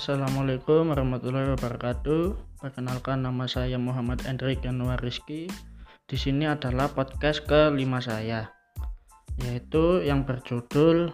Assalamualaikum warahmatullahi wabarakatuh. Perkenalkan nama saya Muhammad Endrik Yanuar Rizki. Di sini adalah podcast kelima saya, yaitu yang berjudul